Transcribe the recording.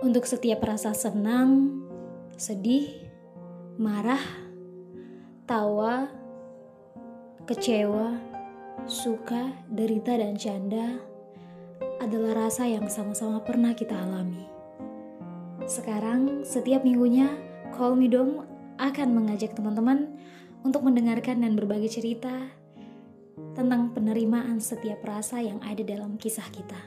Untuk setiap rasa senang, sedih, marah, tawa, kecewa, suka, derita, dan canda adalah rasa yang sama-sama pernah kita alami. Sekarang, setiap minggunya, Call Me Dom akan mengajak teman-teman untuk mendengarkan dan berbagi cerita tentang penerimaan setiap rasa yang ada dalam kisah kita.